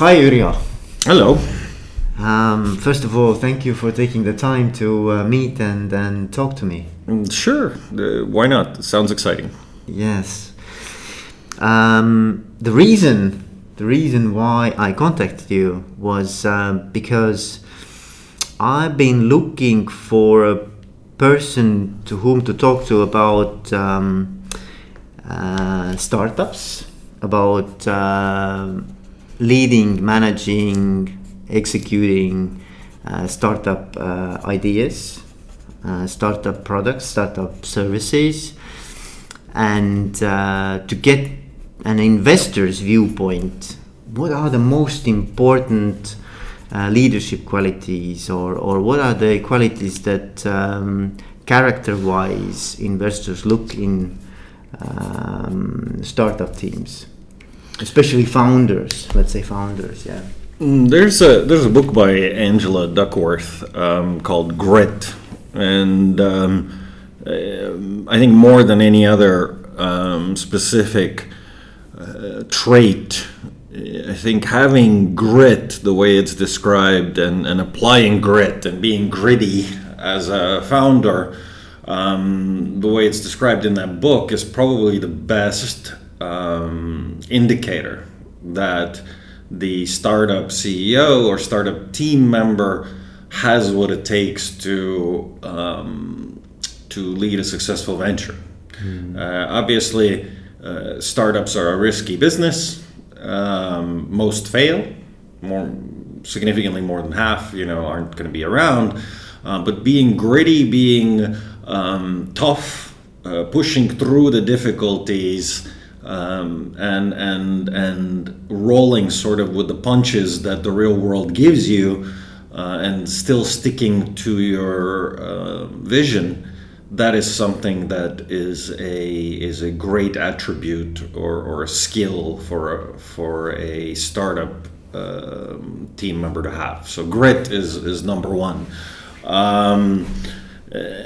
Hi, Yrjö. Hello. Um, first of all, thank you for taking the time to uh, meet and, and talk to me. Mm, Sure. Uh, why not? It sounds exciting. Yes. Um, the reason, the reason why I contacted you was uh, because I've been looking for a person to whom to talk to about um, uh, startups, about um leading, managing, executing uh, startup uh, ideas, uh, startup products, startup services, and uh, to get an investor's viewpoint. What are the most important uh, leadership qualities, or, or what are the qualities that um, character wise investors look in um, startup teams? Especially founders, let's say founders, yeah. Mm, There's a there's a book by Angela Duckworth um, called Grit, and um, um, I think more than any other um, specific uh, trait, I think having grit, the way it's described, and, and applying grit and being gritty as a founder, um, the way it's described in that book is probably the best um, indicator that the startup CEO or startup team member has what it takes to um, to lead a successful venture. Uh, obviously, uh, startups are a risky business. Um, most fail. More significantly, more than half, you know, aren't going to be around. Uh, but being gritty, being um, tough, uh, pushing through the difficulties, um, and and and rolling sort of with the punches that the real world gives you, uh, and still sticking to your uh, vision that is something that is a is a great attribute or, or a skill for a, for a startup um, team member to have. So grit is is number one. Um, uh,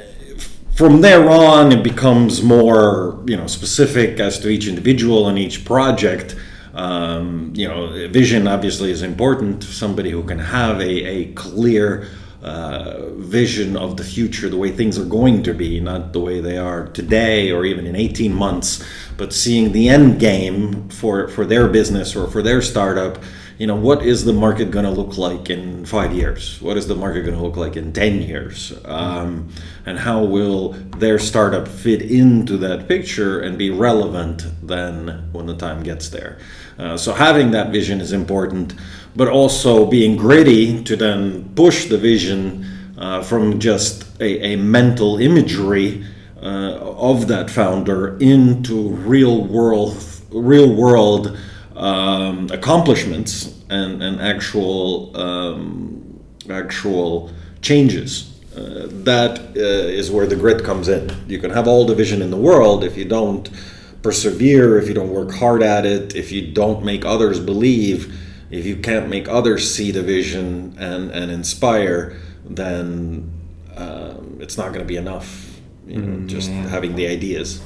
from there on, it becomes more you know specific as to each individual and each project. Um, you know, vision obviously is important. Somebody who can have a, a clear uh, vision of the future, the way things are going to be, not the way they are today or even in 18 months, but seeing the end game for, for their business or for their startup. You know, what is the market going to look like in five years? What is the market going to look like in 10 years? Um, and how will their startup fit into that picture and be relevant then when the time gets there? Uh, so, having that vision is important but also being gritty to then push the vision uh, from just a, a mental imagery uh, of that founder into real world real world um, accomplishments and, and actual um, actual changes uh, that uh, is where the grit comes in you can have all the vision in the world if you don't persevere if you don't work hard at it if you don't make others believe if you can't make others see the vision and, and inspire, then um, it's not going to be enough. You know, just having the ideas.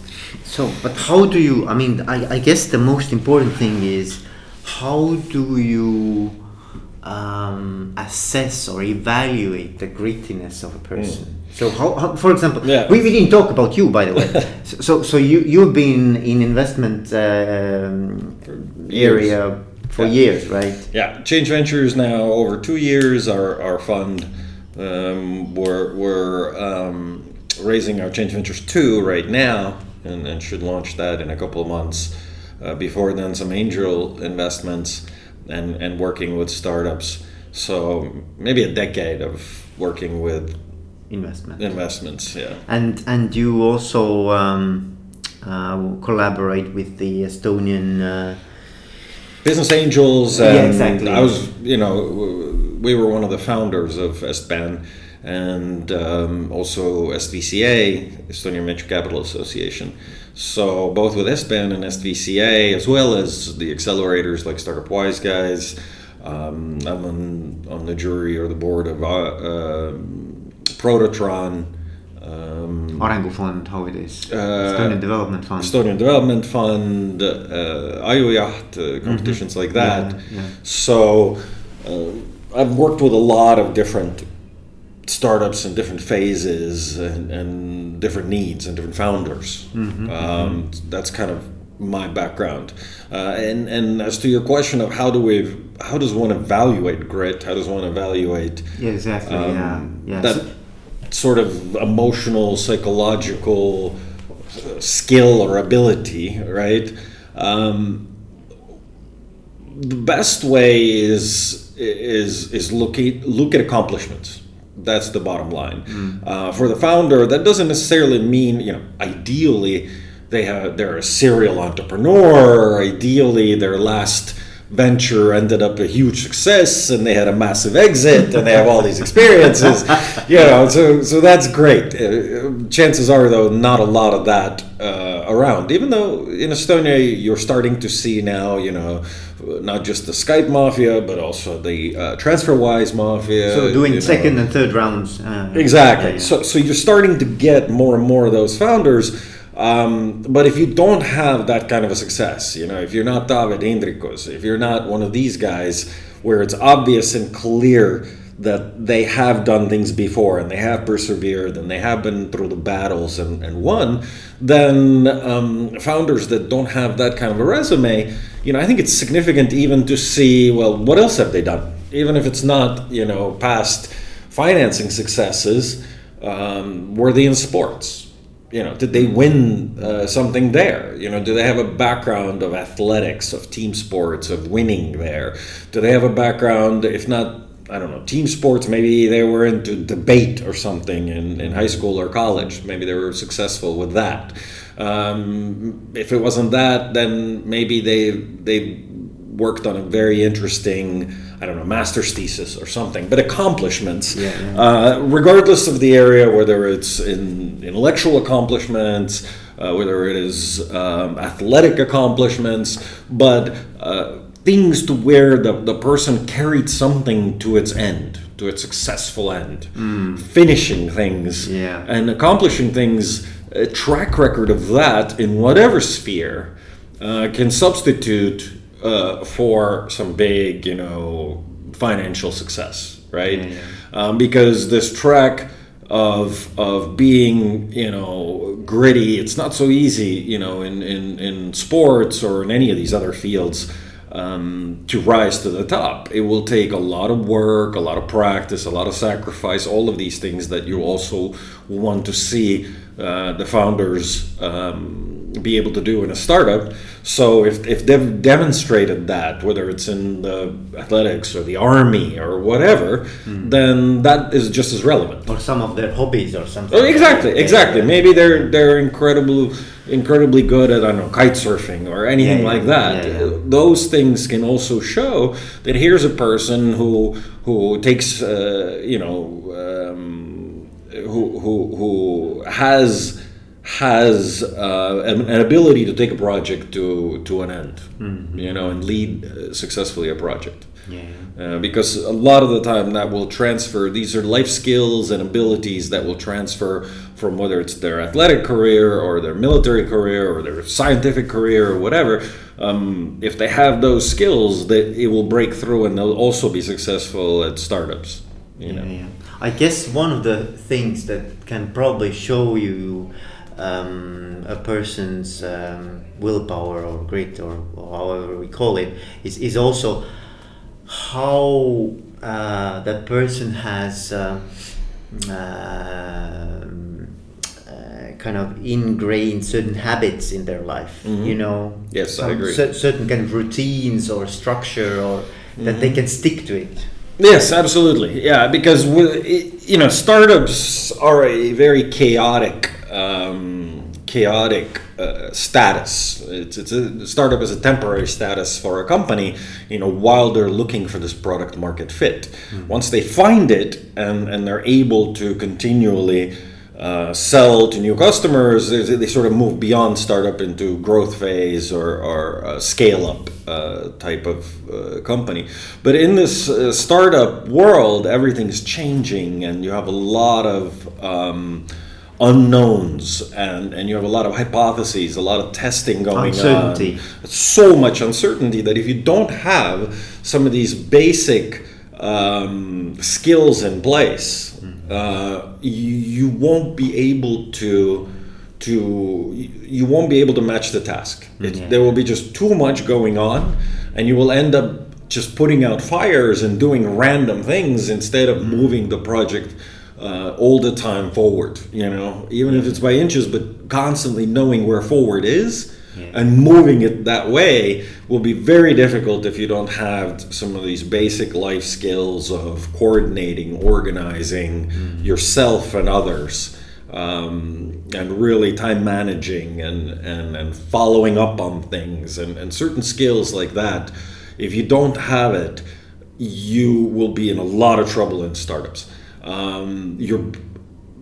So, but how do you? I mean, I, I guess the most important thing is how do you um, assess or evaluate the grittiness of a person? So, how, how, for example, Yeah. we, we didn't talk about you, by the way. so, so, so you you've been in investment um, years. area for Yeah. years, right? Yeah, Change Ventures now over two years. Our our fund um, we're we're um, raising our Change Ventures two right now, and, and should launch that in a couple of months. Uh, before then, some angel investments and and working with startups. So maybe a decade of working with Investment. investments. Yeah. And and you also um, uh, collaborate with the Estonian. Uh, Business Angels. Yeah, exactly. I was, you know, we were one of the founders of EstBAN and um, also EstVCA, Estonian Venture Capital Association. So both with EstBAN and EstVCA, as well as the accelerators like Startup Wise Guys, um, I'm on, on the jury or the board of uh, um Prototron, uh, um, Arengufond, how it is. Uh, Estonian Development Fund. Estonian Development Fund, uh, Ajujaht, uh, competitions like that. Mm-hmm. Yeah, yeah. So uh, I've worked with a lot of different startups in different phases and, and different needs and different founders. Mm-hmm, Um, that's kind of my background. Uh, and and as to your question of how do we how does one evaluate grit? How does one evaluate Yeah, exactly. um, yeah. Yeah. that So- sort of emotional, psychological uh, skill or ability, right? Um, the best way is is is look at, look at accomplishments. That's the bottom line. Uh, for the founder, that doesn't necessarily mean you know. Ideally, they have they're a serial entrepreneur. Ideally, their last venture ended up a huge success and they had a massive exit and they have all these experiences you know so so that's great uh, chances are though not a lot of that uh, around even though in estonia you're starting to see now you know not just the skype mafia but also the uh, transferwise mafia so doing you know. second and third rounds. Uh, Exactly. yeah, yeah. So, so you're starting to get more and more of those founders. Um, but if you don't have that kind of a success, you know, if you're not Taavet Hinrikus, if you're not one of these guys where it's obvious and clear that they have done things before and they have persevered and they have been through the battles and, and won, then um, founders that don't have that kind of a resume, you know, I think it's significant even to see, well, what else have they done? Even if it's not, you know, past financing successes, um, were they in sports? You know, did they win uh, something there? You know, do they have a background of athletics, of team sports, of winning there? Do they have a background, if not, I don't know, team sports, maybe they were into debate or something in, in high school or college. Maybe they were successful with that. Um, if it wasn't that, then maybe they they worked on a very interesting, I don't know, master's thesis or something, but accomplishments, Yeah, yeah. Uh, regardless of the area, whether it's in intellectual accomplishments, uh, whether it is um, athletic accomplishments, but uh, things to where the, the person carried something to its end, to its successful end, finishing things Yeah. and accomplishing things, a track record of that in whatever sphere uh, can substitute uh, for some big, you know, financial success, right? Yeah, Um, because this track of of being, you know, gritty, it's not so easy, you know, in in, in sports or in any of these other fields. Um, to rise to the top, it will take a lot of work, a lot of practice, a lot of sacrifice, all of these things that you also want to see uh, the founders um, be able to do in a startup. So if, if they've demonstrated that, whether it's in the athletics or the army or whatever, then that is just as relevant. or some of their hobbies or something. Oh, exactly, exactly. Maybe they're they're incredible, incredibly good at I don't know kite surfing or anything Yeah, like that. yeah, yeah. Those things can also show that here's a person who who takes uh, you know um, who who who has has uh, an, an ability to take a project to to an end, you know, and lead uh, successfully a project. Yeah. Uh, because a lot of the time that will transfer these are life skills and abilities that will transfer from whether it's their athletic career or their military career or their scientific career or whatever um, if they have those skills that it will break through and they'll also be successful at startups you know Yeah, yeah. I guess one of the things that can probably show you um, a person's um, willpower or grit or, or however we call it is, is also how uh, that person has uh, um, uh, kind of ingrained certain habits in their life. You know, Mm-hmm. Yes, I agree. cer- certain kind of routines or structure, or that Mm-hmm. they can stick to it. Yes, absolutely. Yeah, because you know startups are a very chaotic, um, chaotic uh, status. It's, it's a startup is a temporary status for a company. You know, while they're looking for this product market fit. Once they find it and and they're able to continually. Uh, sell to new customers, they they sort of move beyond startup into growth phase or, or uh, scale up uh, type of uh, company. But in this uh, startup world, everything's changing, and you have a lot of um, unknowns and, and you have a lot of hypotheses, a lot of testing going Uncertainty. on. So much uncertainty that if you don't have some of these basic um, skills in place, uh, you, you won't be able to to you won't be able to match the task. It, There will be just too much going on, and you will end up just putting out fires and doing random things instead of moving the project uh, all the time forward. You know, even if it's by inches, but constantly knowing where forward is. And moving it that way will be very difficult if you don't have some of these basic life skills of coordinating, organizing yourself and others um, and really time managing and, and, and following up on things and, and certain skills like that. If you don't have it, you will be in a lot of trouble in startups. Um, you're,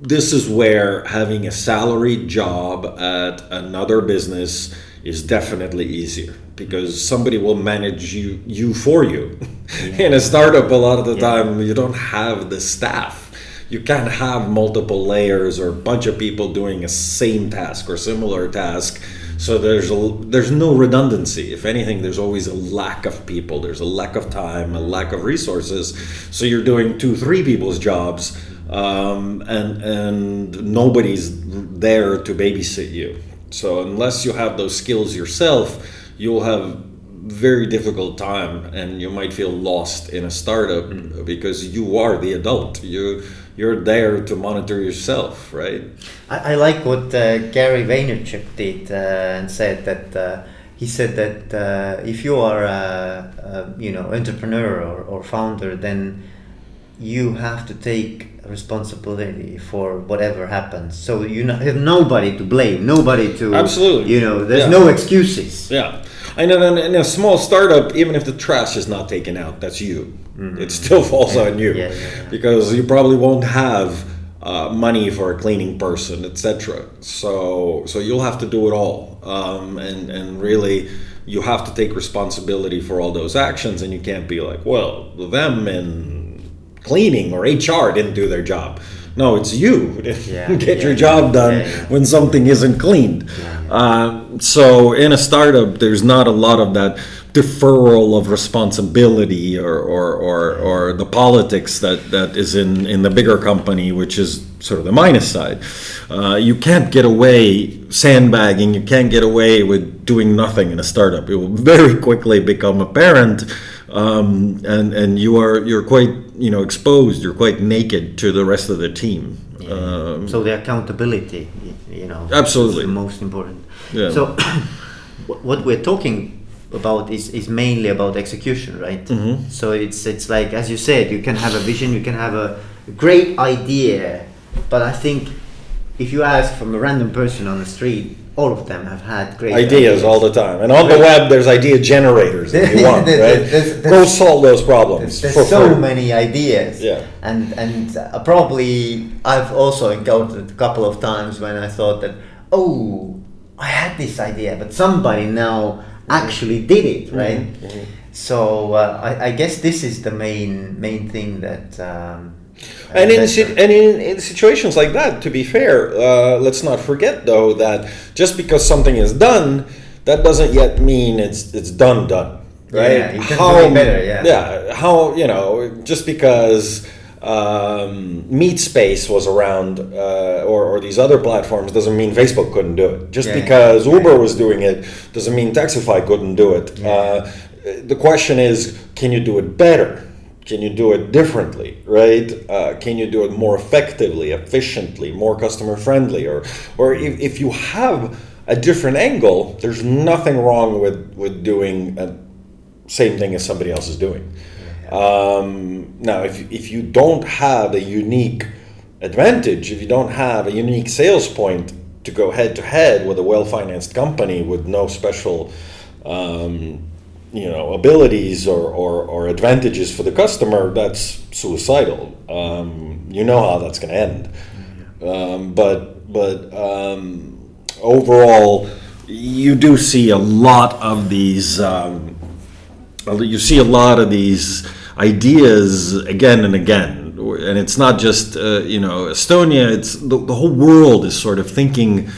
this is where having a salaried job at another business is definitely easier because somebody will manage you you for you. in a startup, a lot of the time you don't have the staff. You can't have multiple layers or a bunch of people doing a same task or similar task so there's a, there's no redundancy. If anything there's always a lack of people. There's a lack of time a lack of resources. So you're doing two three people's jobs um, and and nobody's there to babysit you. So unless you have those skills yourself you'll have very difficult time and you might feel lost in a startup because you are the adult. You you're there to monitor yourself right I, I like what uh, Gary Vaynerchuk did uh, and said that uh, he said that uh, if you are a, a you know entrepreneur or, or founder, then you have to take responsibility for whatever happens. So you have nobody to blame, nobody to Absolutely. You know, there's Yeah. no excuses. yeah I know in, in a small startup even if the trash is not taken out that's you. It still falls on you. Yeah, yeah, yeah. because you probably won't have uh, money for a cleaning person etc so so you'll have to do it all. Um, and and really you have to take responsibility for all those actions and you can't be like well them in cleaning or hr didn't do their job no it's you who Yeah, get your yeah. job done Yeah, yeah. when something isn't cleaned um, so in a startup there's not a lot of that deferral of responsibility or, or, or, or the politics that, that is in, in the bigger company, which is sort of the minus side. Uh, you can't get away sandbagging, you can't get away with doing nothing in a startup. It will very quickly become apparent. Um, and and you are you're quite you know exposed you're quite naked to the rest of the team um, So the accountability, you know, Absolutely. is the most important. Yeah. So what we're talking about is, is mainly about execution, right? Mm-hmm. So it's it's like as you said, you can have a vision, you can have a great idea, but I think if you ask from a random person on the street, all of them have had great ideas all the time. And on the web, there's idea generators if you want, right? there's- Go solve those problems. There's, there's so free. many ideas. Yeah. And and uh, probably I've also encountered a couple of times when I thought that oh I had this idea, but somebody now actually did it, right? So uh, I, I guess this is the main main thing that. Um, And in, si- and in, in situations like that, to be fair, uh, let's not forget though that just because something is done, that doesn't yet mean it's it's done done, right? Yeah, can better, yeah. Yeah. How you know just because um, MySpace was around uh, or, or these other platforms doesn't mean Facebook couldn't do it. Just Yeah, yeah. because Uber was doing it doesn't mean Taxify couldn't do it. Uh, the question is, can you do it better? Can you do it differently, right? Uh, can you do it more effectively, efficiently, more customer friendly, or or if, if you have a different angle, there's nothing wrong with with doing a same thing as somebody else is doing. Um, now, if if you don't have a unique advantage, if you don't have a unique sales point to go head to head with a well financed company with no special um, you know abilities or, or, or advantages for the customer that's suicidal um, you know how that's going to end um, but but um, overall you do see a lot of these um, you see a lot of these ideas again and again and it's not just uh, you know Estonia. It's the, the whole world is sort of thinking.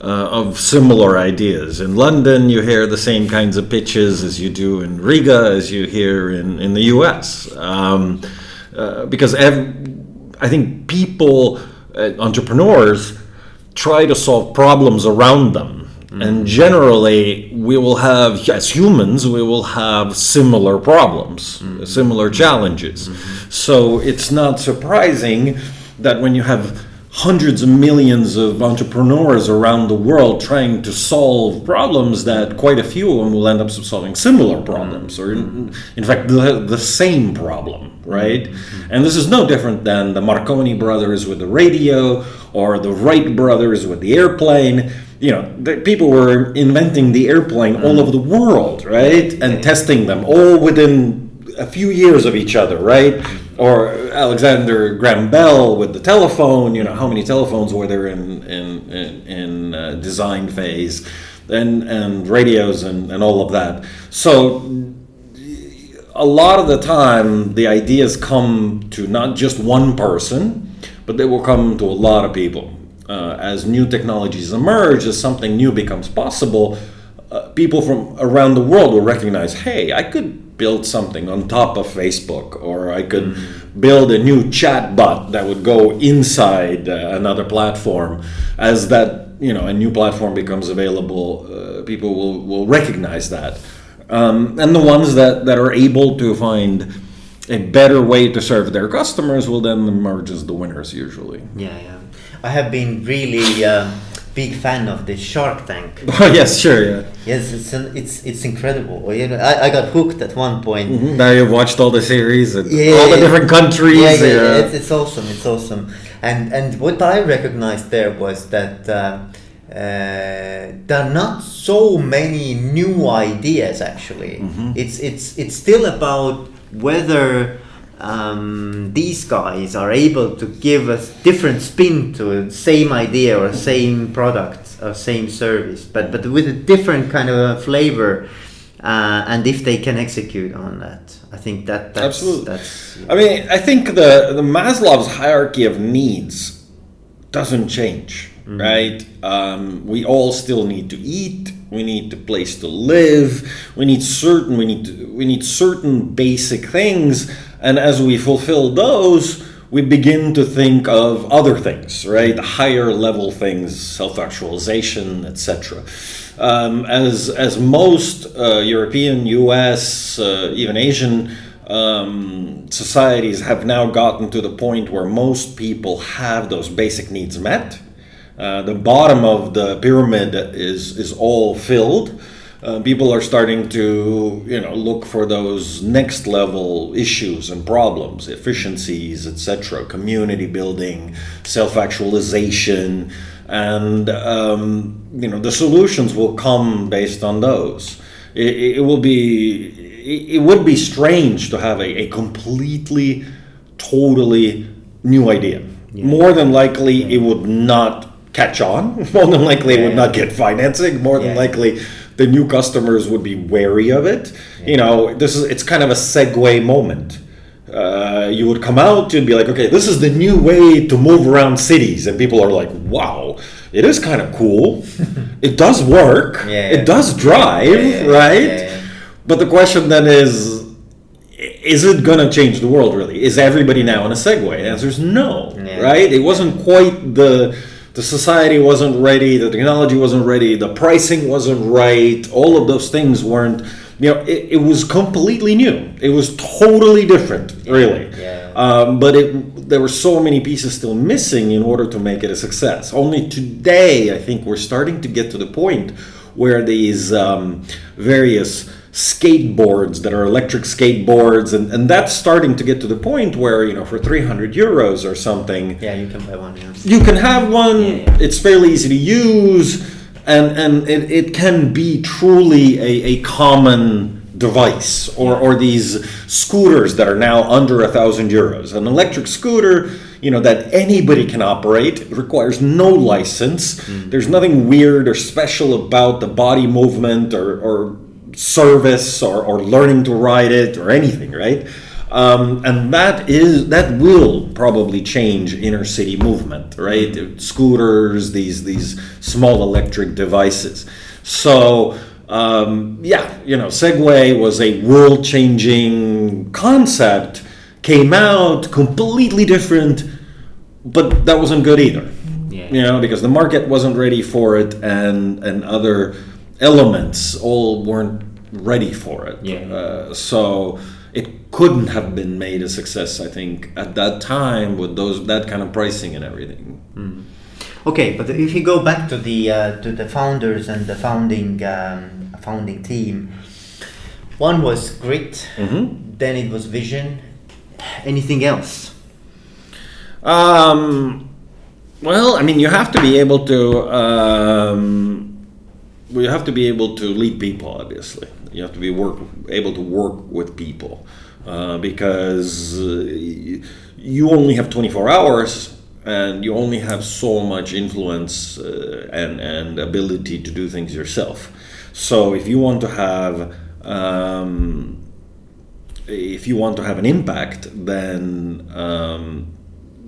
Uh, of similar ideas. In London, you hear the same kinds of pitches as you do in Riga, as you hear in, in the US. Um, uh, because ev- I think people, uh, entrepreneurs, try to solve problems around them. And generally, we will have, as humans, we will have similar problems, similar challenges. So it's not surprising that when you have hundreds of millions of entrepreneurs around the world trying to solve problems that quite a few of them will end up solving similar problems or in, in fact the, the same problem right? Mm-hmm. And this is no different than the marconi brothers with the radio or the wright brothers with the airplane. You know the, people were inventing the airplane all mm-hmm. over the world right? And testing them all within a few years of each other, right? Mm-hmm. Or Alexander Graham Bell with the telephone. You know, how many telephones were there in in in, in uh, design phase, and and radios and and all of that. So a lot of the time, the ideas come to not just one person, but they will come to a lot of people. Uh, as new technologies emerge, as something new becomes possible, uh, people from around the world will recognize, hey, I could build something on top of Facebook, or I could build a new chat bot that would go inside uh, another platform. As that you know, a new platform becomes available, uh, people will, will recognize that. Um, and the ones that, that are able to find a better way to serve their customers will then emerge as the winners usually. Yeah, yeah. I have been really uh, big fan of the Shark Tank. Oh yes, sure, yeah. Yes, it's an, it's it's incredible. You know, I, I got hooked at one point. Now you've watched all the series and Yeah, all the yeah, different countries. Yeah, yeah, yeah. yeah, It's, it's awesome. It's awesome. And and what I recognized there was that uh, uh, there are not so many new ideas. Actually, Mm-hmm. it's it's it's still about whether. Um, these guys are able to give a different spin to the same idea or same product or same service, but but with a different kind of a flavor, uh, and if they can execute on that, I think that that's, Absolutely. That's I mean, I think the the Maslow's hierarchy of needs doesn't change, right? Um, we all still need to eat. We need a place to live. We need certain. We need we need certain basic things, and as we fulfill those, we begin to think of other things, right? Higher level things, self actualization, etc. Um, as as most uh, European, U.S., uh, even Asian um, societies have now gotten to the point where most people have those basic needs met. Uh, the bottom of the pyramid is is all filled. Uh, people are starting to you know look for those next level issues and problems, efficiencies, etc., community building, self actualization, and um, you know the solutions will come based on those. It, it will be it, it would be strange to have a, a completely, totally new idea. More than likely, it would not catch on. More than likely, it would not get financing. More than Yeah. likely, the new customers would be wary of it. You know, this is it's kind of a Segway moment. Uh, you would come out and be like, okay, this is the new way to move around cities, and people are like, wow, it is kind of cool. it does work. Yeah. It does drive, Yeah, yeah, right? yeah, yeah. But the question then is, is it going to change the world really? Is everybody now on a Segway? The answer is no, Yeah. right? It wasn't quite the the society wasn't ready, the technology wasn't ready, the pricing wasn't right, all of those things weren't. You know, it, it was completely new. It was totally different, really. Yeah. Um, but it, there were so many pieces still missing in order to make it a success. Only today, I think, we're starting to get to the point where these um, various skateboards that are electric skateboards, and, and that's starting to get to the point where, you know, for 300 euros or something, Yeah, you can buy one. Yeah. you can have one, Yeah, yeah. it's fairly easy to use, and, and it, it can be truly a, a common device or, or these scooters that are now under a thousand euros an electric scooter you know that anybody can operate it requires no license mm. there's nothing weird or special about the body movement or, or service or, or learning to ride it or anything right Um, and that is that will probably change inner city movement, right? Scooters, these these small electric devices. So um, yeah, you know, Segway was a world-changing concept. Came out completely different, but that wasn't good either. Yeah. You know, because the market wasn't ready for it, and and other elements all weren't ready for it. Yeah. Uh, so it couldn't have been made a success, I think, at that time with those that kind of pricing and everything. Okay, but if you go back to the uh, to the founders and the founding um, founding team, one was grit, Mhm. then it was vision. Anything else? Um, well, I mean, you have to be able to. Um, you have to be able to lead people. Obviously, you have to be work able to work with people uh, because uh, you only have twenty four hours. And you only have so much influence uh, and, and ability to do things yourself. So if you want to have um, if you want to have an impact, then um,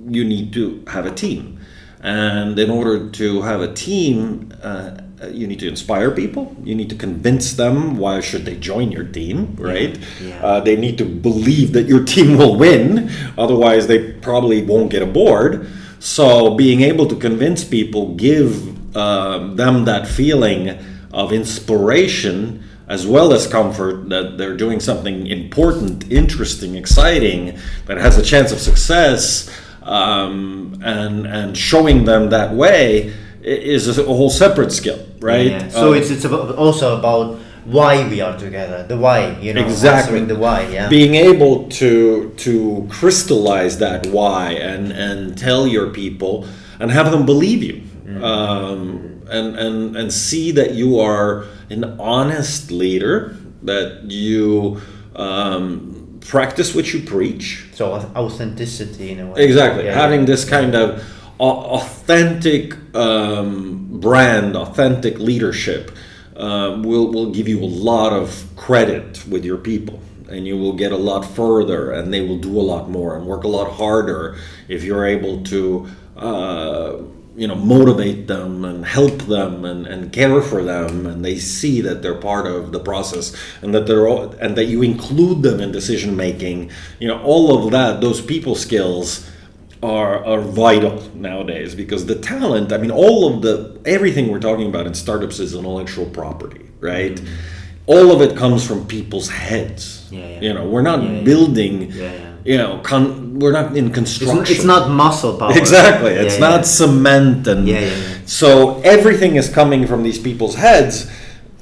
you need to have a team. And in order to have a team, uh, you need to inspire people. You need to convince them why should they join your team, right? Yeah. Uh, they need to believe that your team will win. Otherwise, they probably won't get aboard. So, being able to convince people, give um, them that feeling of inspiration as well as comfort that they're doing something important, interesting, exciting, that has a chance of success, um, and and showing them that way is a whole separate skill, right? Yeah. So Uh, it's it's about, also about why we are together. The why, you know, Exactly. the why. Yeah. being able to to crystallize that why and and tell your people and have them believe you um, and and and see that you are an honest leader that you um, practice what you preach so authenticity in a way. Exactly. Yeah, Having yeah. this kind of authentic um, brand, authentic leadership uh, will, will give you a lot of credit with your people. And you will get a lot further, and they will do a lot more and work a lot harder if you're able to, uh, you know, motivate them and help them and, and care for them, and they see that they're part of the process and that they're all, and that you include them in decision making. You know, all of that, those people skills are are vital nowadays because the talent i mean all of the everything we're talking about in startups is intellectual property right mm-hmm. all of it comes from people's heads. Yeah, yeah. you know we're not Yeah, building Yeah, yeah. you know con- we're not in construction it's not muscle power. exactly it's not cement and Yeah, yeah, yeah. so everything is coming from these people's heads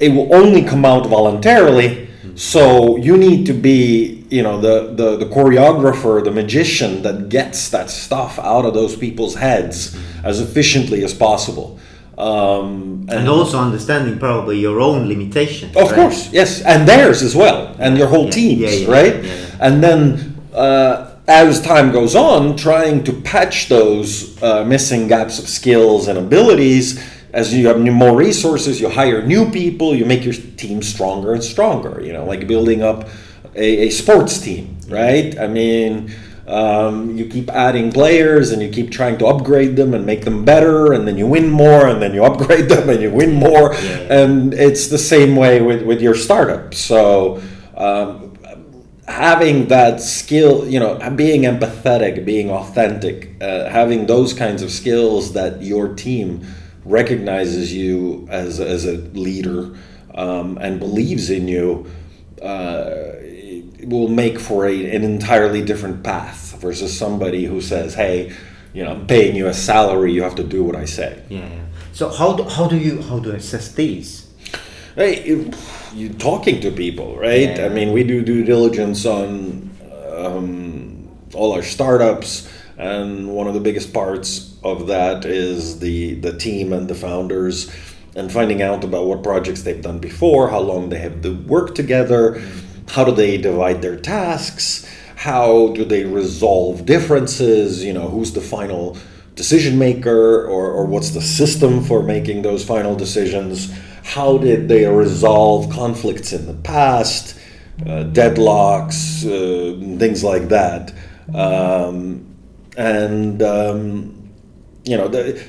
it will only come out voluntarily mm-hmm. so you need to be you know the, the the choreographer the magician that gets that stuff out of those people's heads as efficiently as possible um, And also understanding probably your own limitations. of right? course, yes, and theirs as well, and your whole Yeah, teams, yeah, yeah, right? And then uh, as time goes on, trying to patch those uh, missing gaps of skills and abilities. As you have new- more resources, you hire new people, you make your team stronger and stronger. You know, like building up a, a sports team, right? I mean. Um, you keep adding players and you keep trying to upgrade them and make them better, and then you win more, and then you upgrade them and you win more. Yeah. And it's the same way with, with your startup. So, um, having that skill, you know, being empathetic, being authentic, uh, having those kinds of skills that your team recognizes you as, as a leader um, and believes in you. Uh, will make for a, an entirely different path versus somebody who says, "Hey, you know, I'm paying you a salary. You have to do what I say." Yeah, yeah. So how do, how do you how do you assess these? Hey, you, you talking to people, right? Yeah. I mean, we do due diligence on um, all our startups, and one of the biggest parts of that is the the team and the founders, and finding out about what projects they've done before, how long they have to work together, how do they divide their tasks, how do they resolve differences, you know, who's the final decision maker or, or what's the system for making those final decisions how did they resolve conflicts in the past uh, deadlocks uh, things like that. Um, and um, you know, the,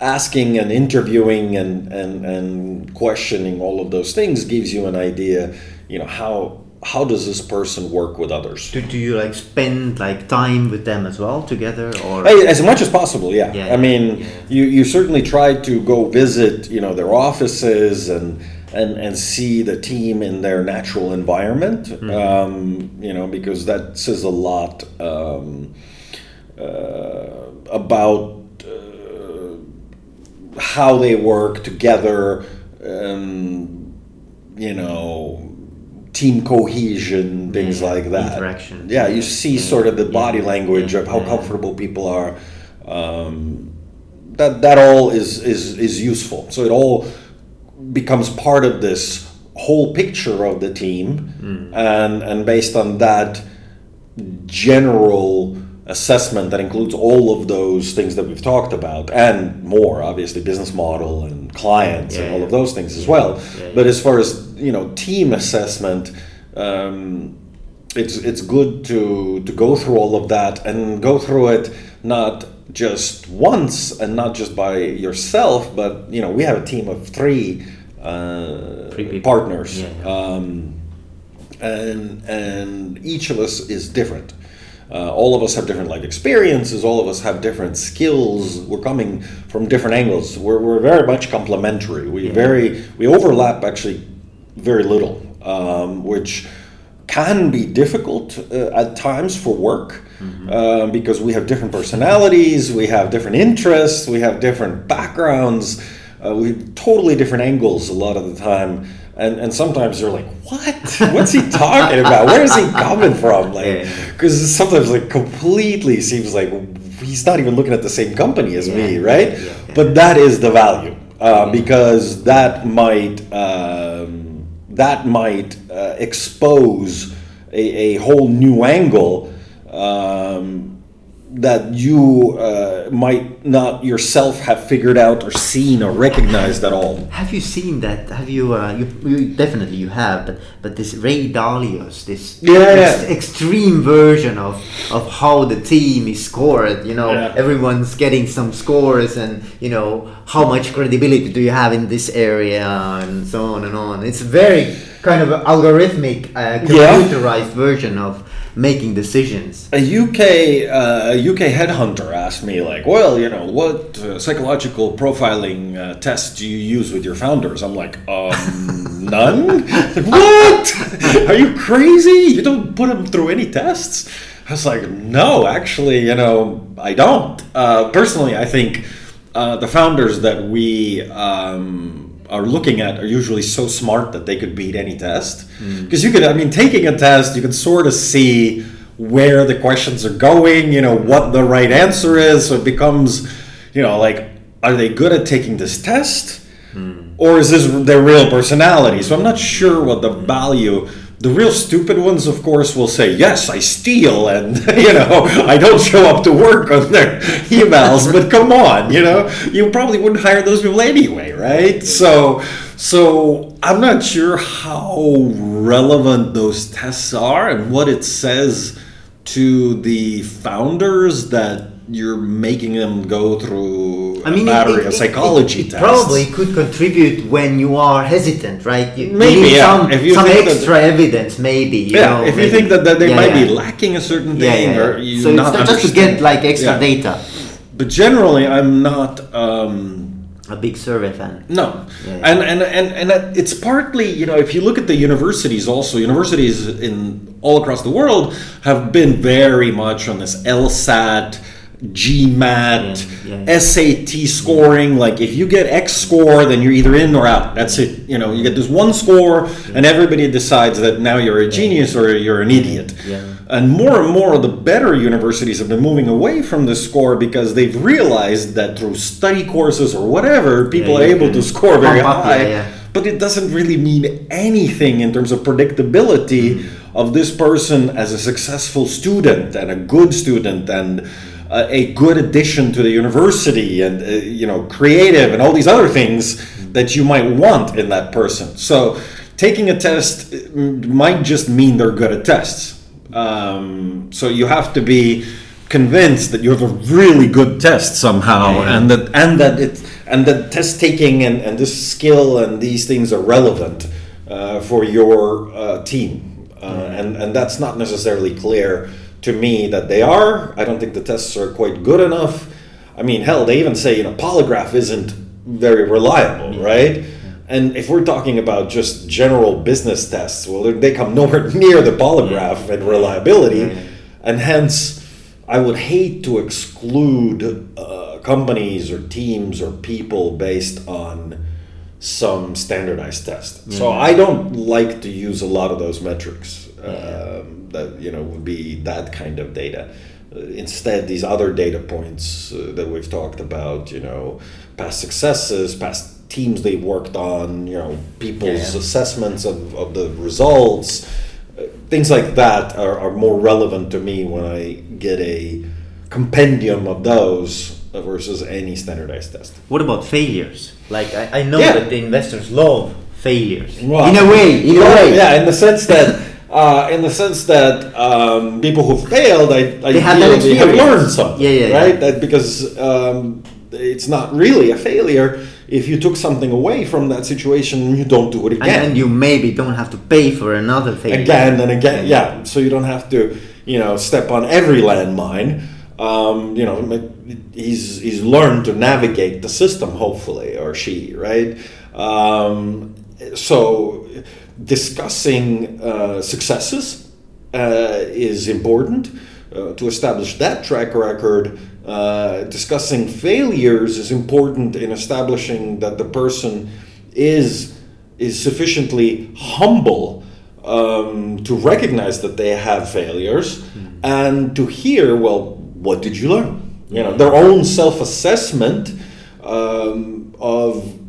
asking and interviewing and, and and questioning all of those things gives you an idea. You know how how does this person work with others? Do, do you like spend like time with them as well together or As much as possible, yeah. Yeah, I mean, yeah. you, you certainly try to go visit, you know, their offices and and and see the team in their natural environment, Mm-hmm. um, you know, because that says a lot um, uh, about uh, how they work together, um, you know, team cohesion, things Yeah, like that. interaction. Yeah, you see Yeah, sort of the yeah, body language yeah, of how yeah. comfortable people are. Um, that that all is is is useful. So it all becomes part of this whole picture of the team, Mm. and and based on that general assessment that includes all of those things that we've talked about and more obviously business model and clients and all yeah. of those things as well Yeah, but yeah. as far as you know team assessment um, it's it's good to to go through all of that and go through it not just once and not just by yourself but you know we have a team of three uh, Three partners Yeah, yeah. Um, and and each of us is different. Uh, all of us have different life experiences. All of us have different skills. We're coming from different angles. We're, we're very much complementary. We very we overlap actually very little, um, which can be difficult uh, at times for work uh, because we have different personalities, we have different interests, we have different backgrounds, uh, we have totally different angles a lot of the time. And, and sometimes you're like, what? What's he talking about? Where is he coming from? Like, Yeah. because sometimes like completely seems like he's not even looking at the same company as me, right? yeah, yeah. But that is the value uh, because that might um, that might uh, expose a, a whole new angle um, that you uh, might not yourself have figured out or seen or recognized at all. Have you seen that? Have you? Uh, you, you definitely you have, but but this Ray Dalio's this Yeah, ex- yeah. extreme version of of how the team is scored. You know, Yeah. everyone's getting some scores, and you know how much credibility do you have in this area, and so on and on. It's very kind of algorithmic, uh, Yeah. computerized version of making decisions. A UK uh, a UK headhunter asked me like, well, you know, what uh, psychological profiling uh, tests do you use with your founders? I'm like, um, none. What? Are you crazy? You don't put them through any tests? I was like, no, actually, you know, I don't. Uh, personally, I think uh, the founders that we um, are looking at are usually so smart that they could beat any test. Mm. Because you could, I mean, taking a test, you can sort of see where the questions are going, you know, what the right answer is. So it becomes, you know, like, are they good at taking this test? Mm. Or is this their real personality? So I'm not sure what the mm. value. The real stupid ones, of course, will say, "Yes, I steal," and you know, I don't show up to work on their emails. but come on, you know, you probably wouldn't hire those people anyway, right? So, so I'm not sure how relevant those tests are and what it says to the founders that you're making them go through I mean, a it- battery it, of psychology it, it tests. probably could contribute when you are hesitant, right? You, you Maybe, need yeah. some, If you some think that- extra evidence, maybe. You yeah, know, if you think that, that they Yeah, might yeah. be lacking a certain Yeah, thing yeah, or you So not it's just to get like extra Yeah. data. But generally, I'm not. Um, A big survey fan. No, Yeah. and and and and it's partly you know if you look at the universities also universities in all across the world have been very much on this LSAT, GMAT, Yeah, yeah. SAT scoring. Like if you get X score, then you're either in or out. That's it. You know, you get this one score, and everybody decides that now you're a genius or you're an idiot. And more and more of the better universities have been moving away from this score because they've realized that through study courses or whatever, people are able to score very high. But it doesn't really mean anything in terms of predictability Mm-hmm. of this person as a successful student and a good student and uh, a good addition to the university and uh, you know creative and all these other things that you might want in that person. So taking a test uh, might just mean they're good at tests. Um, so you have to be convinced that you have a really good test somehow, Yeah. and that and that it and that test taking and, and this skill and these things are relevant uh, for your uh, team, uh, and and that's not necessarily clear to me that they are. I don't think the tests are quite good enough. I mean, hell, they even say you know polygraph isn't very reliable, right? And if we're talking about just general business tests, well, they- they come nowhere near the polygraph and reliability, and hence, I would hate to exclude uh, companies or teams or people based on some standardized test. So I don't like to use a lot of those metrics. Um, that you know would be that kind of data. Uh, instead, these other data points uh, that we've talked about, you know, past successes, past teams they've worked on, you know, people's Yeah. assessments of, of the results, uh, things like that are, are more relevant to me when I get a compendium of those versus any standardized test. What about failures? Like I, I know Yeah. that the investors love failures. Well, in a way, in a way. Yeah, in the sense that. Uh, in the sense that um, people who failed, I, I They had that feel they have learned something, Yeah, yeah, right? yeah. That because um, it's not really a failure if you took something away from that situation, you don't do it again. and you maybe don't have to pay for another failure. again and again. Yeah, so you don't have to, you know, step on every landmine. Um, you know, he's he's learned to navigate the system, hopefully, or she, right? Um, so discussing uh, successes uh, is important uh, to establish that track record. Uh, discussing failures is important in establishing that the person is is sufficiently humble um, to recognize that they have failures and to hear, well, what did you learn? You know, their own self-assessment um, of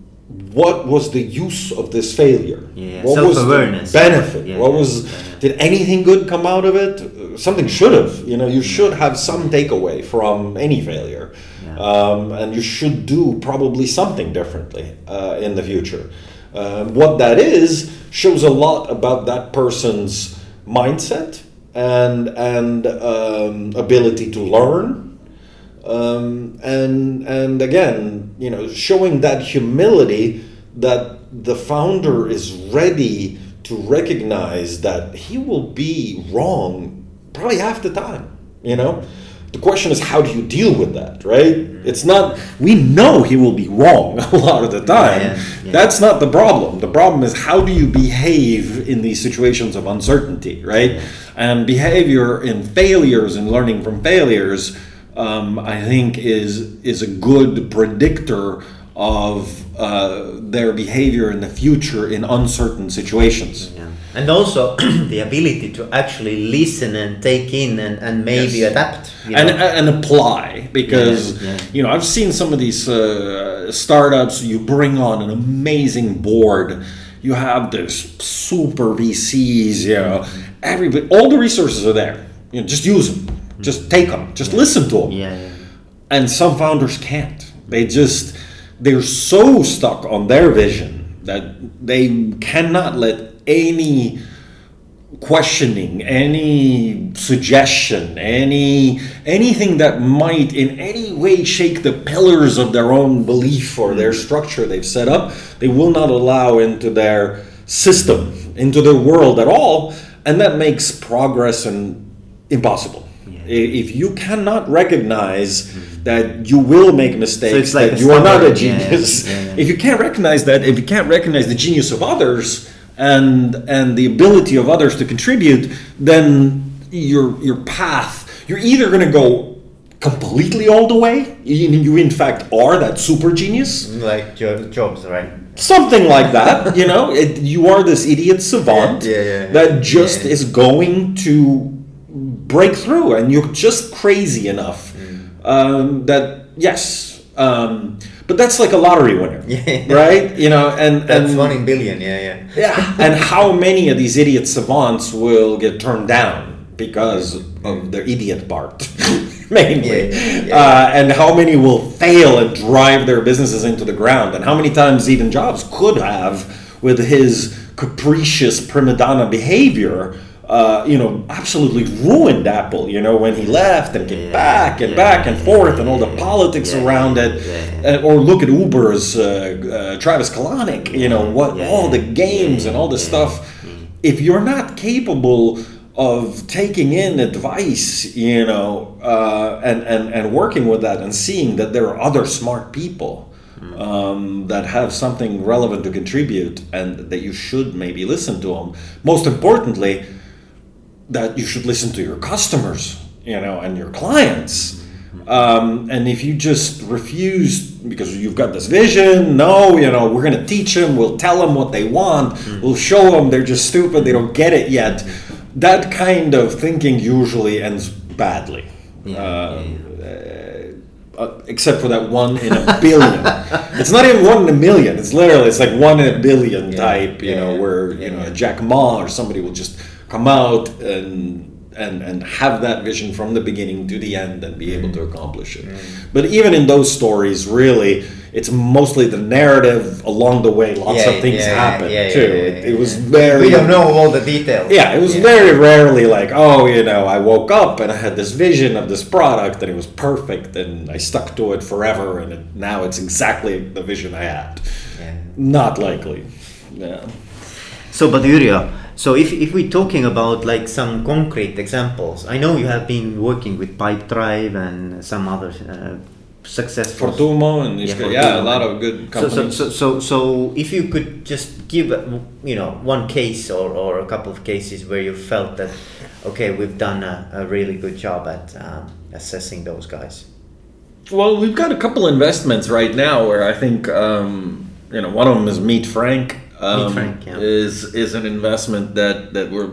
what was the use of this failure. Yeah, what was the benefit? Yeah, what was? yeah. Did anything good come out of it? Uh, Something should have. You know, you should have some takeaway from any failure, um, and you should do probably something differently uh, in the future. Um, what that is shows a lot about that person's mindset and and um, ability to learn, um, and and again, you know, showing that humility that the founder is ready to recognize that he will be wrong probably half the time. You know, the question is how do you deal with that, right? It's not we know he will be wrong a lot of the time. Yeah, yeah. That's not the problem. The problem is how do you behave in these situations of uncertainty, right? And behavior in failures and learning from failures, um, I think, is is a good predictor of uh, their behavior in the future in uncertain situations. Yeah. And also the ability to actually listen and take in and, and maybe Yes. adapt. you and, and apply because Yeah, yeah. you know I've seen some of these uh, startups. You bring on an amazing board. You have this super VCs. You know, everybody, all the resources are there. You know, just use them. Just take them. Just listen to them. yeah, yeah. And some founders can't. They just they're so stuck on their vision that they cannot let any questioning any suggestion any anything that might in any way shake the pillars of their own belief or their mm. structure they've set up they will not allow into their system into their world at all and that makes progress and impossible if you cannot recognize that you will make mistakes it's like that you are not a stubborn- yeah, genius yeah, yeah. if you can't recognize that, if you can't recognize the genius of others and and the ability of others to contribute, then your your path, you're either going to go completely all the way. You, you in fact are that super genius, Like Jobs, right? something like that. you know, it, you are this idiot savant Yeah, yeah, yeah. that just is going to break through, and you're just crazy enough Mm. um, that yes. Um, but that's like a lottery winner, Yeah. right? You know, and That's and one in billion, yeah, yeah. yeah, and how many of these idiot savants will get turned down because of their idiot part, mainly? Yeah, yeah, yeah. Uh, and how many will fail and drive their businesses into the ground? And how many times even Jobs could have, with his capricious prima donna behavior, uh, you know, absolutely ruined Apple. You know, when he left and came Yeah, back and yeah, back and forth, and all the politics yeah, around it. Uh, or look at Uber's uh, uh, Travis Kalanick. You know what? All the games and all the stuff. If you're not capable of taking in advice, you know, uh, and, and and working with that and seeing that there are other smart people. Um, that have something relevant to contribute and that you should maybe listen to them. Most importantly, that you should listen to your customers, you know, and your clients. Um, and if you just refuse because you've got this vision, no, you know, we're going to teach them, we'll tell them what they want, we'll show them they're just stupid, they don't get it yet. That kind of thinking usually ends badly. Yeah, Uh, yeah, uh, except for that one in a billion. it's not even one in a million. It's literally it's like one in a billion Yeah, type. You yeah, know, where yeah, you know yeah. Jack Ma or somebody will just come out and and and have that vision from the beginning to the end and be able to mm. accomplish it. Mm. But even in those stories, really, it's mostly the narrative along the way. Lots Yeah, of things yeah, happen yeah, too. yeah, it, it was very. We don't know all the details. Yeah, it was very rarely like, oh, you know, I woke up and I had this vision of this product and it was perfect and I stuck to it forever and it, now it's exactly the vision I had. Not likely. Yeah. So, but Yrjö, so if, if we're talking about like some concrete examples, I know you have been working with Pipedrive and some other uh, successful. Fortumo and Yeah, guys, yeah, a lot of good So, so, so, so, so if you could just give, uh, you know, one case or, or a couple of cases where you felt that, okay, we've done a, a really good job at um, assessing those guys. Well, we've got a couple investments right now where I think um, you know one of them is MeetFrank. Um, Frank, yeah. is is an investment that that we're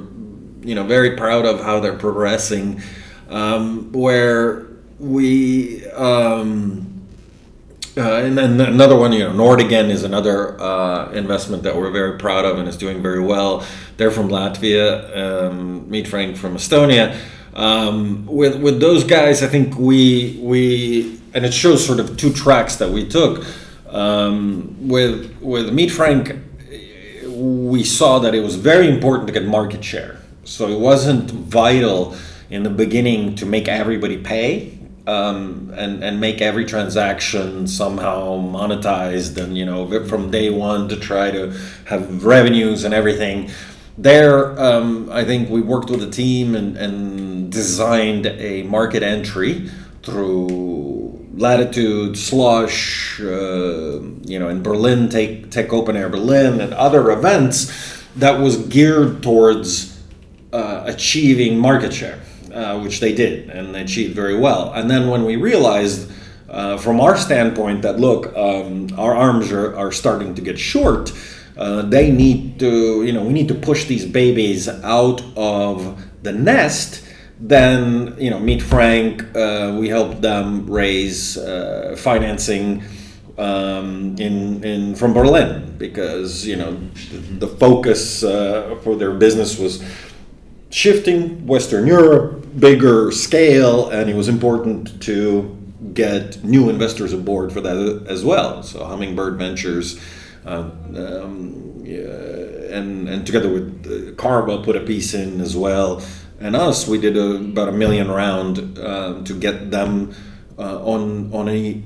you know very proud of how they're progressing. Um, where we um, uh, and then another one, you know, Nordigen is another uh, investment that we're very proud of and is doing very well. They're from Latvia. Um, MeetFrank from Estonia. Um, with with those guys, I think we we and it shows sort of two tracks that we took. Um, with with MeetFrank, we saw that it was very important to get market share. So it wasn't vital in the beginning to make everybody pay um, and and make every transaction somehow monetized and you know from day one to try to have revenues and everything. There, um, I think we worked with a team and, and designed a market entry through Latitude, Slush, uh, you know, in Berlin, Take Tech Open Air Berlin, and other events that was geared towards uh, achieving market share, uh, which they did and they achieved very well. And then when we realized, uh, from our standpoint, that look, um, our arms are, are starting to get short. Uh, they need to, you know, we need to push these babies out of the nest. Then, you know, MeetFrank, uh, we helped them raise uh, financing um, in, in from Berlin because you know the, the focus uh, for their business was shifting Western Europe, bigger scale, and it was important to get new investors aboard for that as well. So Hummingbird Ventures, uh, um, yeah, and and together with uh, Karma put a piece in as well, and us we did a, about a million round uh, to get them uh, on on a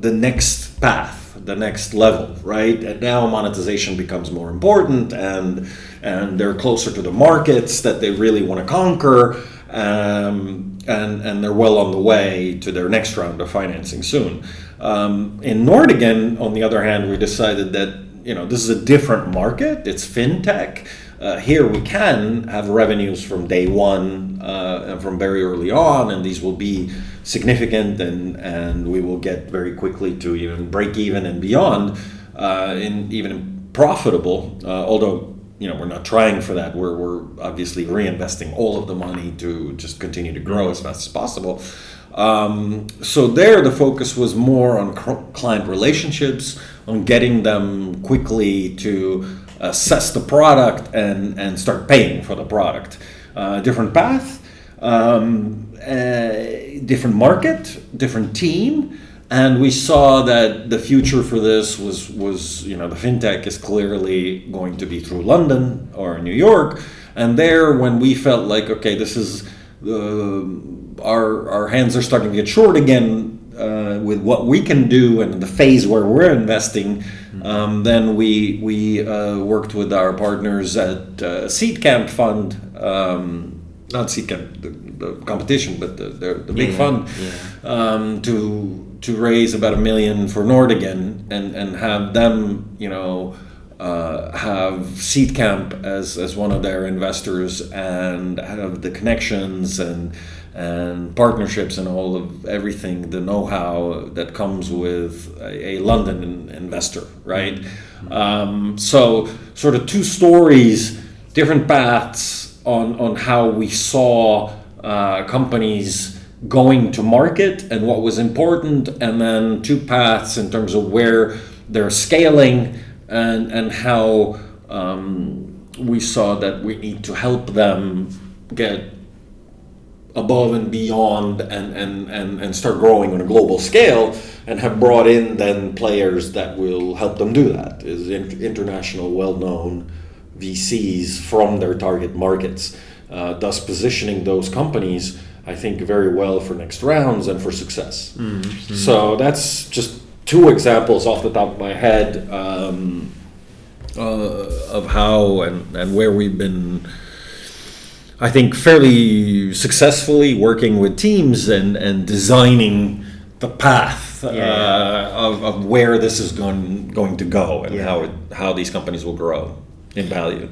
the next path, the next level, right? And now monetization becomes more important, and and they're closer to the markets that they really want to conquer, um, and and they're well on the way to their next round of financing soon. Um, in Nordigen, on the other hand, we decided that you know this is a different market. It's fintech. Uh, here we can have revenues from day one uh, and from very early on, and these will be significant, and and we will get very quickly to even break even and beyond, uh, in even profitable. Uh, although you know we're not trying for that. We're we're obviously reinvesting all of the money to just continue to grow as fast as possible. Um, so there, the focus was more on cl- client relationships, on getting them quickly to assess the product and, and start paying for the product. Uh, different path, um, uh, different market, different team, and we saw that the future for this was was you know the fintech is clearly going to be through London or New York, And there, when we felt like, okay, this is uh, our our hands are starting to get short again uh, with what we can do and the phase where we're investing, um, then we we uh, worked with our partners at uh, Seedcamp Fund, um, not Seedcamp, the, the competition, but the the, the big Yeah, fund, yeah. um, to to raise about a million for Nordigen and and have them, you know. Uh, have Seedcamp as, as one of their investors and have the connections and and partnerships and all of everything, the know-how that comes with a, a London investor, right? Um, so, sort of two stories, different paths on on how we saw uh, companies going to market and what was important, and then two paths in terms of where they're scaling and and how um, we saw that we need to help them get above and beyond and, and, and, and start growing on a global scale and have brought in then players that will help them do that is in, international well-known VCs from their target markets uh, thus positioning those companies I think very well for next rounds and for success. So that's just two examples off the top of my head um, uh, of how and, and where we've been I think fairly successfully working with teams and, and designing the path Yeah. uh, of, of where this is going going to go and Yeah. how it, how these companies will grow in value.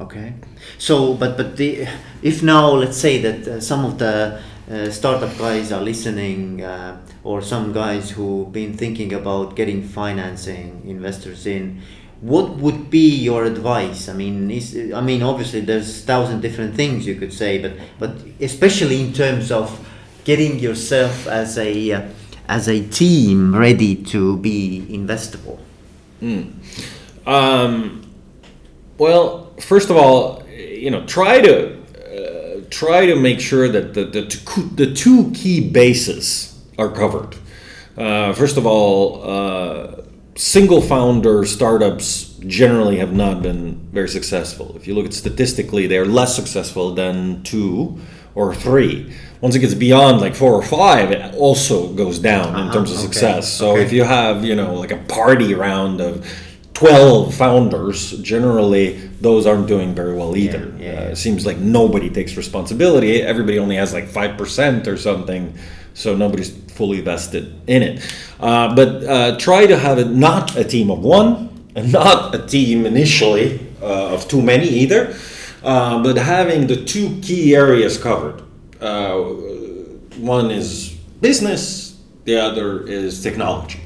Okay. So, but but the if now let's say that uh, some of the uh, startup guys are listening, uh, or some guys who've been thinking about getting financing investors in, what would be your advice? I mean, is I mean obviously there's thousand different things you could say, but but especially in terms of getting yourself as a uh, as a team ready to be investable. Um, well, first of all, you know, try to uh, try to make sure that the the two, the two key bases are covered. Uh, first of all, uh, single founder startups generally have not been very successful. If you look at statistically, they are less successful than two or three. Once it gets beyond like four or five, it also goes down in Uh-huh, terms of okay, success. So okay. if you have, you know, like a party round of 12 founders, generally those aren't doing very well either. Yeah, yeah, Uh, yeah. it seems like nobody takes responsibility. Everybody only has like 5% or something, so nobody's fully vested in it. Uh, but uh, try to have it not a team of one and not a team initially uh, of too many either, uh, but having the two key areas covered. Uh, one is business, the other is technology.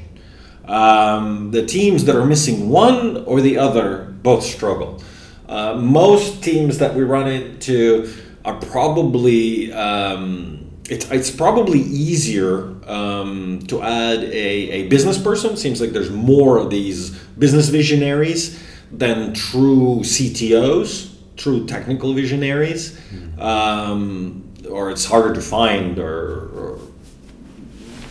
Um, the teams that are missing one or the other both struggle. Uh, most teams that we run into are probably um, it's it's probably easier um, to add a, a business person. Seems like there's more of these business visionaries than true CTOs, true technical visionaries, um, or it's harder to find or, or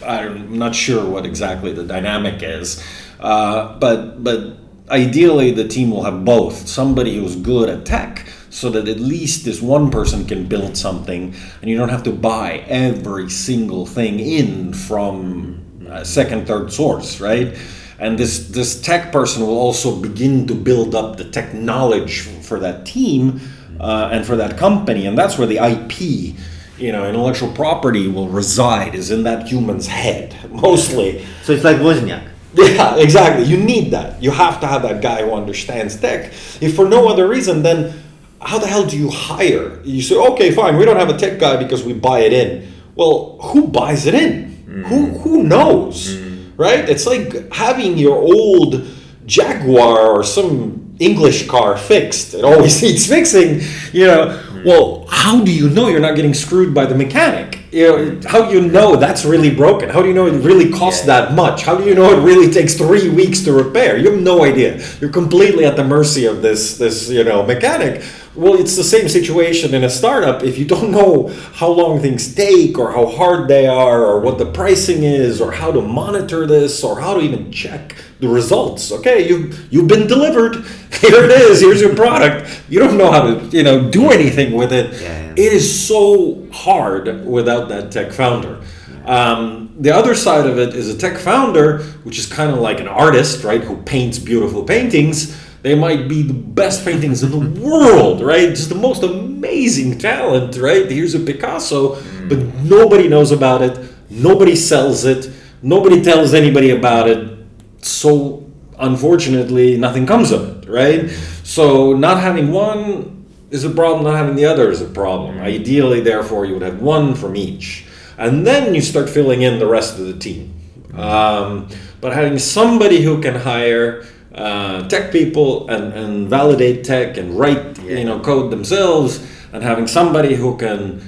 I'm not sure what exactly the dynamic is, uh, but but ideally the team will have both. Somebody who's good at tech, so that at least this one person can build something, and you don't have to buy every single thing in from a second, third source, right? And this this tech person will also begin to build up the tech knowledge for that team uh, and for that company, and that's where the IP you know, intellectual property will reside is in that human's head mostly. So it's like Wozniak. Yeah, exactly. You need that. You have to have that guy who understands tech. If for no other reason, then how the hell do you hire? You say, okay, fine, we don't have a tech guy because we buy it in. Well, who buys it in? Who mm. who knows? Mm. Right? It's like having your old Jaguar or some English car fixed. It always needs fixing. You know. Mm. Well, how do you know you're not getting screwed by the mechanic? You know, how do you know that's really broken? How do you know it really costs Yeah. that much? How do you know it really takes three weeks to repair? You have no idea. You're completely at the mercy of this this you know mechanic Well, it's the same situation in a startup. If you don't know how long things take, or how hard they are, or what the pricing is, or how to monitor this, or how to even check the results. Okay, you you've been delivered. Here it is. Here's your product. You don't know how to you know do anything with it. Yeah. It is so hard without that tech founder. Um, the other side of it is a tech founder, which is kind of like an artist, right, who paints beautiful paintings. They might be the best paintings in the world, right? Just the most amazing talent, right? Here's a Picasso, but nobody knows about it. Nobody sells it. Nobody tells anybody about it. So, unfortunately, nothing comes of it, right? So, not having one is a problem, not having the other is a problem. Ideally, therefore, you would have one from each. And then you start filling in the rest of the team. Um, but having somebody who can hire uh, tech people and, and validate tech and write you know code themselves, and having somebody who can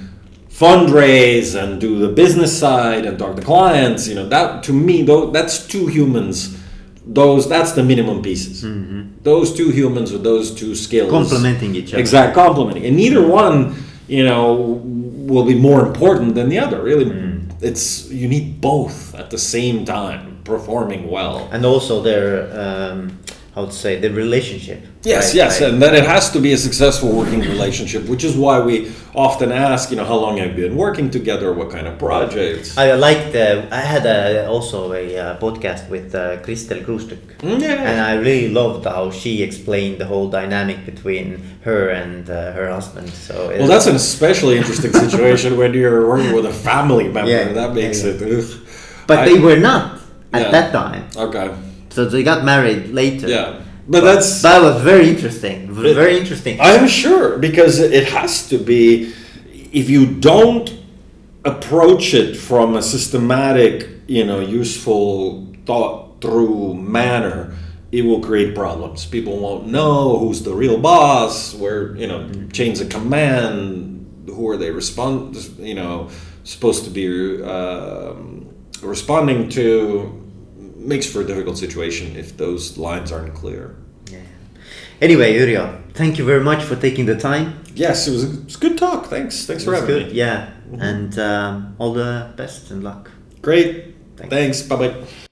fundraise and do the business side and talk to clients, you know that to me though that's two humans. Those that's the minimum pieces. Those two humans with those two skills Complementing each other. Exact complementing, and neither one, you know, will be more important than the other. Really, it's you need both at the same time performing well. And also their, um, how to say, the relationship. Yes, right? yes, Like- and then it has to be a successful working relationship, which is why we often ask, you know, how long have you been working together? What kind of projects? I like the. I had a, also a uh, podcast with uh, Kristel Kruustük. Mm, yeah. And I really loved how she explained the whole dynamic between her and uh, her husband. So Well, that's an especially interesting situation when you're working with a family member. Yeah, that makes yeah, it. Ugh. But I- they were not at Yeah. that time. Okay. So they got married later. Yeah, but that's That was very interesting. Very interesting. I'm sure because it has to be. If you don't approach it from a systematic, you know, useful, thought through manner, it will create problems. People won't know who's the real boss, where you know chains of command, who are they respond, you know, supposed to be um, responding to. Makes for a difficult situation if those lines aren't clear. Yeah. Anyway, Uriel, thank you very much for taking the time. Yes, it was a, it was a good talk. Thanks. Thanks for having good. me. Yeah. And um, all the best and luck. Great. Thanks. Thanks. Bye bye.